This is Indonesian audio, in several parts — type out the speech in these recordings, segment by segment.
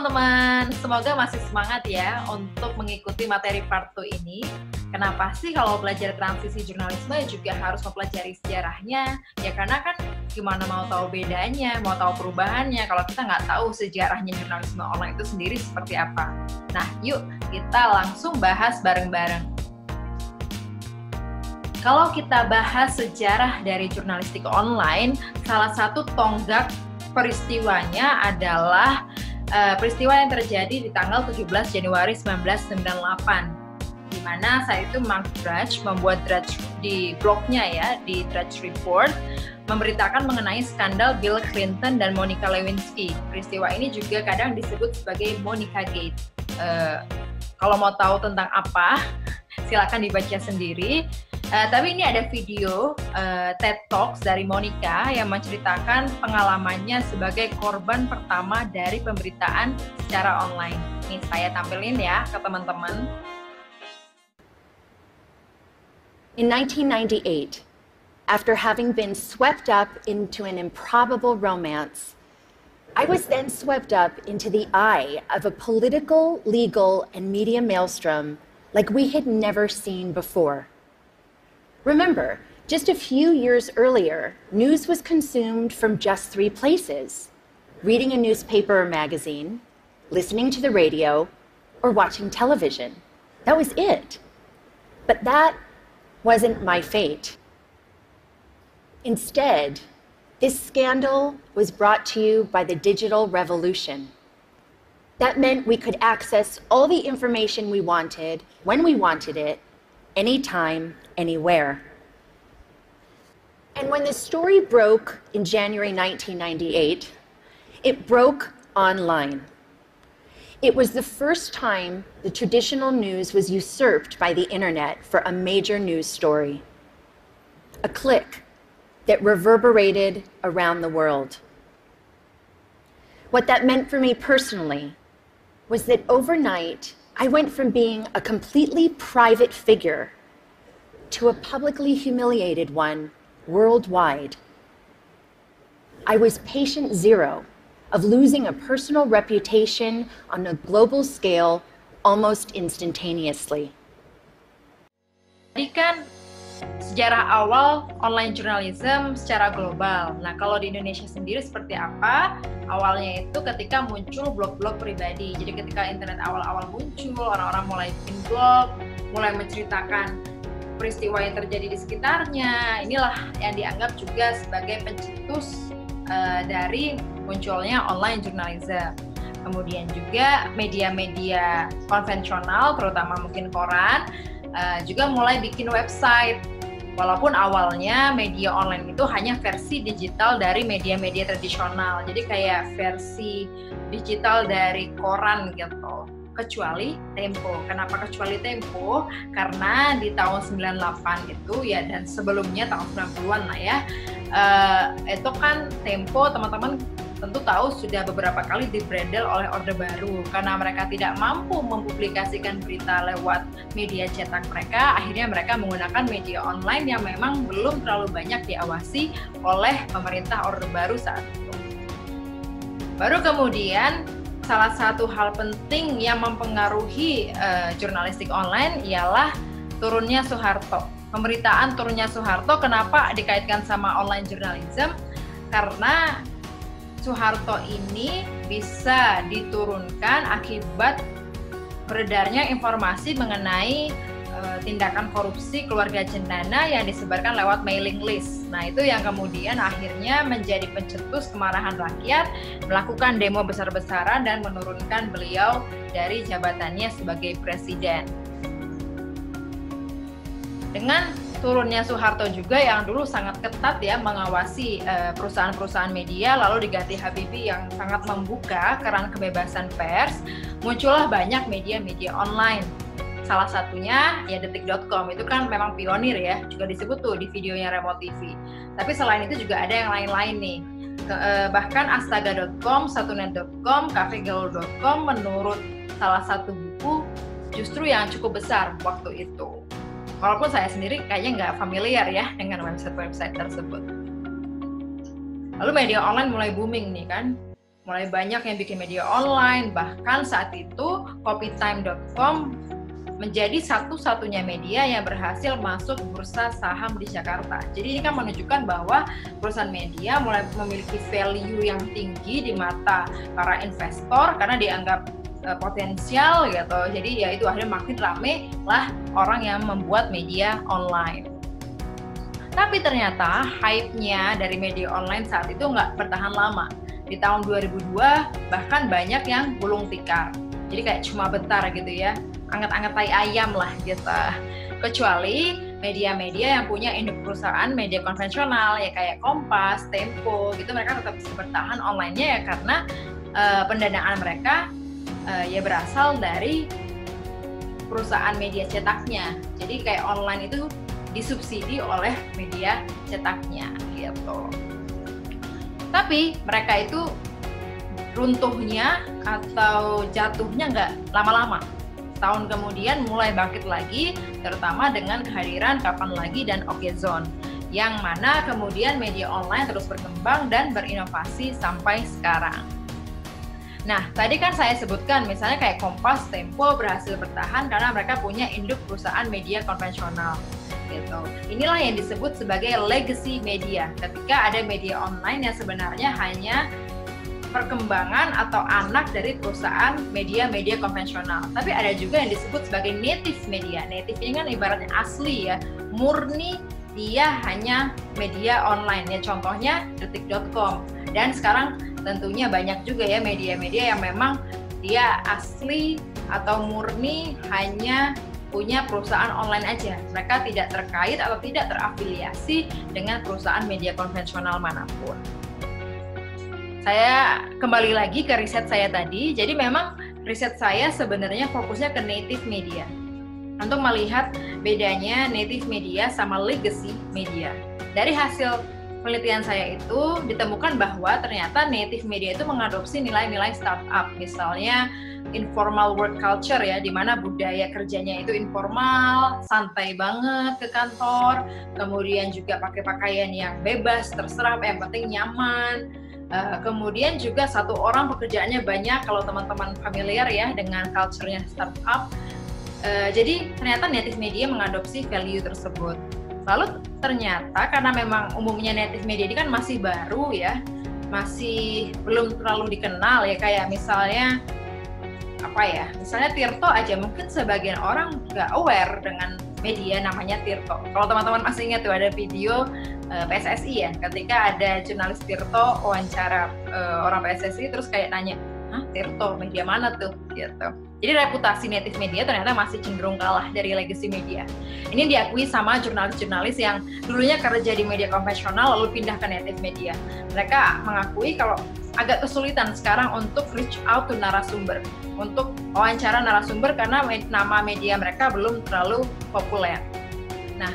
teman-teman, semoga masih semangat ya untuk mengikuti materi part 2 ini. Kenapa sih kalau belajar transisi jurnalisme juga harus mempelajari sejarahnya? Ya karena kan gimana mau tahu bedanya, mau tahu perubahannya kalau kita nggak tahu sejarahnya jurnalisme online itu sendiri seperti apa. Nah, yuk kita langsung bahas bareng-bareng. Kalau kita bahas sejarah dari jurnalistik online, salah satu tonggak peristiwanya adalah uh, peristiwa yang terjadi di tanggal 17 Januari 1998 di mana saat itu Mark Drudge membuat Drudge di blognya ya di Drudge Report memberitakan mengenai skandal Bill Clinton dan Monica Lewinsky. Peristiwa ini juga kadang disebut sebagai Monica Gate. Uh, kalau mau tahu tentang apa, silakan dibaca sendiri. Uh, tapi ini ada video uh, TED Talks dari Monica yang menceritakan pengalamannya sebagai korban pertama dari pemberitaan secara online. Nih saya tampilin ya ke teman-teman. In 1998, after having been swept up into an improbable romance, I was then swept up into the eye of a political, legal, and media maelstrom like we had never seen before. Remember, just a few years earlier, news was consumed from just three places reading a newspaper or magazine, listening to the radio, or watching television. That was it. But that wasn't my fate. Instead, this scandal was brought to you by the digital revolution. That meant we could access all the information we wanted, when we wanted it, anytime, anywhere. And when the story broke in January 1998, it broke online. It was the first time the traditional news was usurped by the internet for a major news story. A click that reverberated around the world. What that meant for me personally was that overnight, I went from being a completely private figure to a publicly humiliated one worldwide. I was patient zero of losing a personal reputation on a global scale almost instantaneously. Sejarah awal online journalism secara global. Nah, kalau di Indonesia sendiri seperti apa? Awalnya itu ketika muncul blog-blog pribadi. Jadi ketika internet awal-awal muncul, orang-orang mulai bikin blog, mulai menceritakan peristiwa yang terjadi di sekitarnya. Inilah yang dianggap juga sebagai pencetus uh, dari munculnya online journalism. Kemudian juga media-media konvensional, terutama mungkin koran, uh, juga mulai bikin website. Walaupun awalnya media online itu hanya versi digital dari media-media tradisional, jadi kayak versi digital dari koran gitu kecuali Tempo. Kenapa kecuali Tempo? Karena di tahun 98 itu ya dan sebelumnya tahun 90-an lah ya. Uh, itu kan Tempo teman-teman tentu tahu sudah beberapa kali dibrandel oleh Orde Baru karena mereka tidak mampu mempublikasikan berita lewat media cetak mereka akhirnya mereka menggunakan media online yang memang belum terlalu banyak diawasi oleh pemerintah Orde Baru saat itu. Baru kemudian salah satu hal penting yang mempengaruhi uh, jurnalistik online ialah turunnya Soeharto. Pemberitaan turunnya Soeharto kenapa dikaitkan sama online journalism? Karena Soeharto ini bisa diturunkan akibat beredarnya informasi mengenai uh, tindakan korupsi keluarga cendana yang disebarkan lewat mailing list. Nah, itu yang kemudian akhirnya menjadi pencetus kemarahan rakyat, melakukan demo besar-besaran dan menurunkan beliau dari jabatannya sebagai presiden. Dengan turunnya Soeharto juga yang dulu sangat ketat ya mengawasi eh, perusahaan-perusahaan media lalu diganti Habibie yang sangat membuka keran kebebasan pers muncullah banyak media-media online. Salah satunya ya detik.com itu kan memang pionir ya juga disebut tuh di videonya Remote TV tapi selain itu juga ada yang lain-lain nih. Eh, bahkan astaga.com, satunet.com, cafegaul.com menurut salah satu buku justru yang cukup besar waktu itu walaupun saya sendiri kayaknya nggak familiar ya dengan website-website tersebut. Lalu media online mulai booming nih kan. Mulai banyak yang bikin media online, bahkan saat itu copytime.com menjadi satu-satunya media yang berhasil masuk bursa saham di Jakarta. Jadi ini kan menunjukkan bahwa perusahaan media mulai memiliki value yang tinggi di mata para investor karena dianggap uh, potensial gitu. Jadi ya itu akhirnya makin rame lah orang yang membuat media online. Tapi ternyata hype-nya dari media online saat itu nggak bertahan lama. Di tahun 2002 bahkan banyak yang gulung tikar. Jadi kayak cuma bentar gitu ya anget-anget tai ayam lah gitu. Kecuali media-media yang punya induk perusahaan media konvensional ya kayak Kompas, Tempo gitu mereka tetap bisa bertahan online-nya ya karena uh, pendanaan mereka uh, ya berasal dari perusahaan media cetaknya. Jadi kayak online itu disubsidi oleh media cetaknya gitu. Tapi mereka itu runtuhnya atau jatuhnya nggak lama-lama tahun kemudian mulai bangkit lagi, terutama dengan kehadiran Kapan Lagi dan Oke Zone, yang mana kemudian media online terus berkembang dan berinovasi sampai sekarang. Nah, tadi kan saya sebutkan misalnya kayak Kompas, Tempo berhasil bertahan karena mereka punya induk perusahaan media konvensional. Gitu. Inilah yang disebut sebagai legacy media. Ketika ada media online yang sebenarnya hanya perkembangan atau anak dari perusahaan media-media konvensional. Tapi ada juga yang disebut sebagai native media. Native ini kan ibaratnya asli ya, murni dia hanya media online ya. Contohnya detik.com. Dan sekarang tentunya banyak juga ya media-media yang memang dia asli atau murni hanya punya perusahaan online aja. Mereka tidak terkait atau tidak terafiliasi dengan perusahaan media konvensional mana pun saya kembali lagi ke riset saya tadi. Jadi memang riset saya sebenarnya fokusnya ke native media. Untuk melihat bedanya native media sama legacy media. Dari hasil penelitian saya itu ditemukan bahwa ternyata native media itu mengadopsi nilai-nilai startup. Misalnya informal work culture ya, di mana budaya kerjanya itu informal, santai banget ke kantor, kemudian juga pakai pakaian yang bebas, terserah, yang penting nyaman, Uh, kemudian juga satu orang pekerjaannya banyak kalau teman-teman familiar ya dengan culture-nya startup. Uh, jadi ternyata native media mengadopsi value tersebut. Lalu ternyata karena memang umumnya native media ini kan masih baru ya, masih belum terlalu dikenal ya kayak misalnya apa ya, misalnya Tirto aja mungkin sebagian orang nggak aware dengan media namanya Tirto. Kalau teman-teman masih ingat tuh ada video uh, eh, PSSI ya ketika ada jurnalis Tirto wawancara uh, orang PSSI terus kayak nanya Hah, Tirto media mana tuh gitu jadi reputasi native media ternyata masih cenderung kalah dari legacy media. Ini diakui sama jurnalis-jurnalis yang dulunya kerja di media konvensional lalu pindah ke native media. Mereka mengakui kalau agak kesulitan sekarang untuk reach out to narasumber untuk wawancara narasumber karena nama media mereka belum terlalu populer. Nah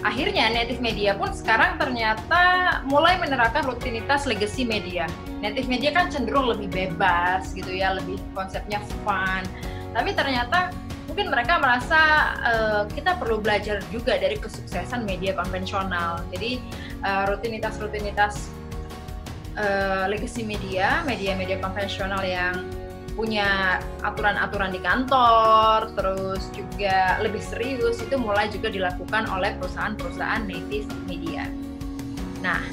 akhirnya native media pun sekarang ternyata mulai menerapkan rutinitas legacy media. Native media kan cenderung lebih bebas gitu ya, lebih konsepnya fun. Tapi ternyata mungkin mereka merasa uh, kita perlu belajar juga dari kesuksesan media konvensional. Jadi uh, rutinitas-rutinitas uh, legacy media, media-media konvensional yang punya aturan-aturan di kantor, terus juga lebih serius itu mulai juga dilakukan oleh perusahaan-perusahaan native media. Nah,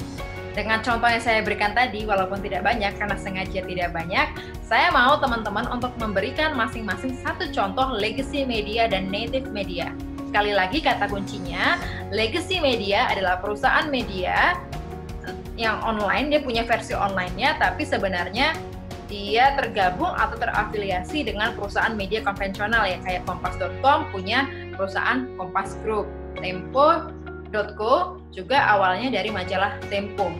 dengan contoh yang saya berikan tadi, walaupun tidak banyak karena sengaja tidak banyak, saya mau teman-teman untuk memberikan masing-masing satu contoh legacy media dan native media. Sekali lagi kata kuncinya, legacy media adalah perusahaan media yang online, dia punya versi online-nya, tapi sebenarnya dia tergabung atau terafiliasi dengan perusahaan media konvensional ya kayak kompas.com punya perusahaan Kompas Group. Tempo.co juga awalnya dari majalah Tempo.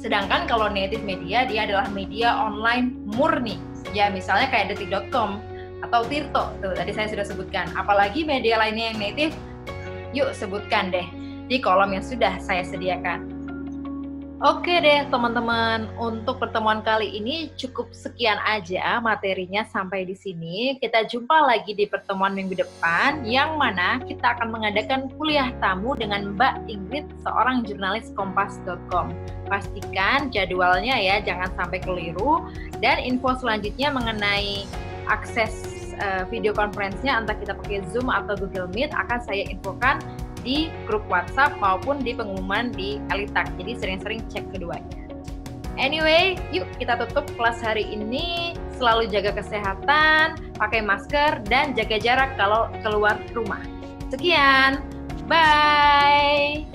Sedangkan kalau native media dia adalah media online murni. Ya misalnya kayak detik.com atau Tirto. Tuh tadi saya sudah sebutkan. Apalagi media lainnya yang native, yuk sebutkan deh di kolom yang sudah saya sediakan. Oke deh teman-teman, untuk pertemuan kali ini cukup sekian aja materinya sampai di sini. Kita jumpa lagi di pertemuan minggu depan, yang mana kita akan mengadakan kuliah tamu dengan Mbak Ingrid, seorang jurnalis kompas.com. Pastikan jadwalnya ya, jangan sampai keliru. Dan info selanjutnya mengenai akses uh, video conference-nya, entah kita pakai Zoom atau Google Meet, akan saya infokan di grup WhatsApp maupun di pengumuman di Elitak. Jadi sering-sering cek keduanya. Anyway, yuk kita tutup kelas hari ini. Selalu jaga kesehatan, pakai masker, dan jaga jarak kalau keluar rumah. Sekian, bye!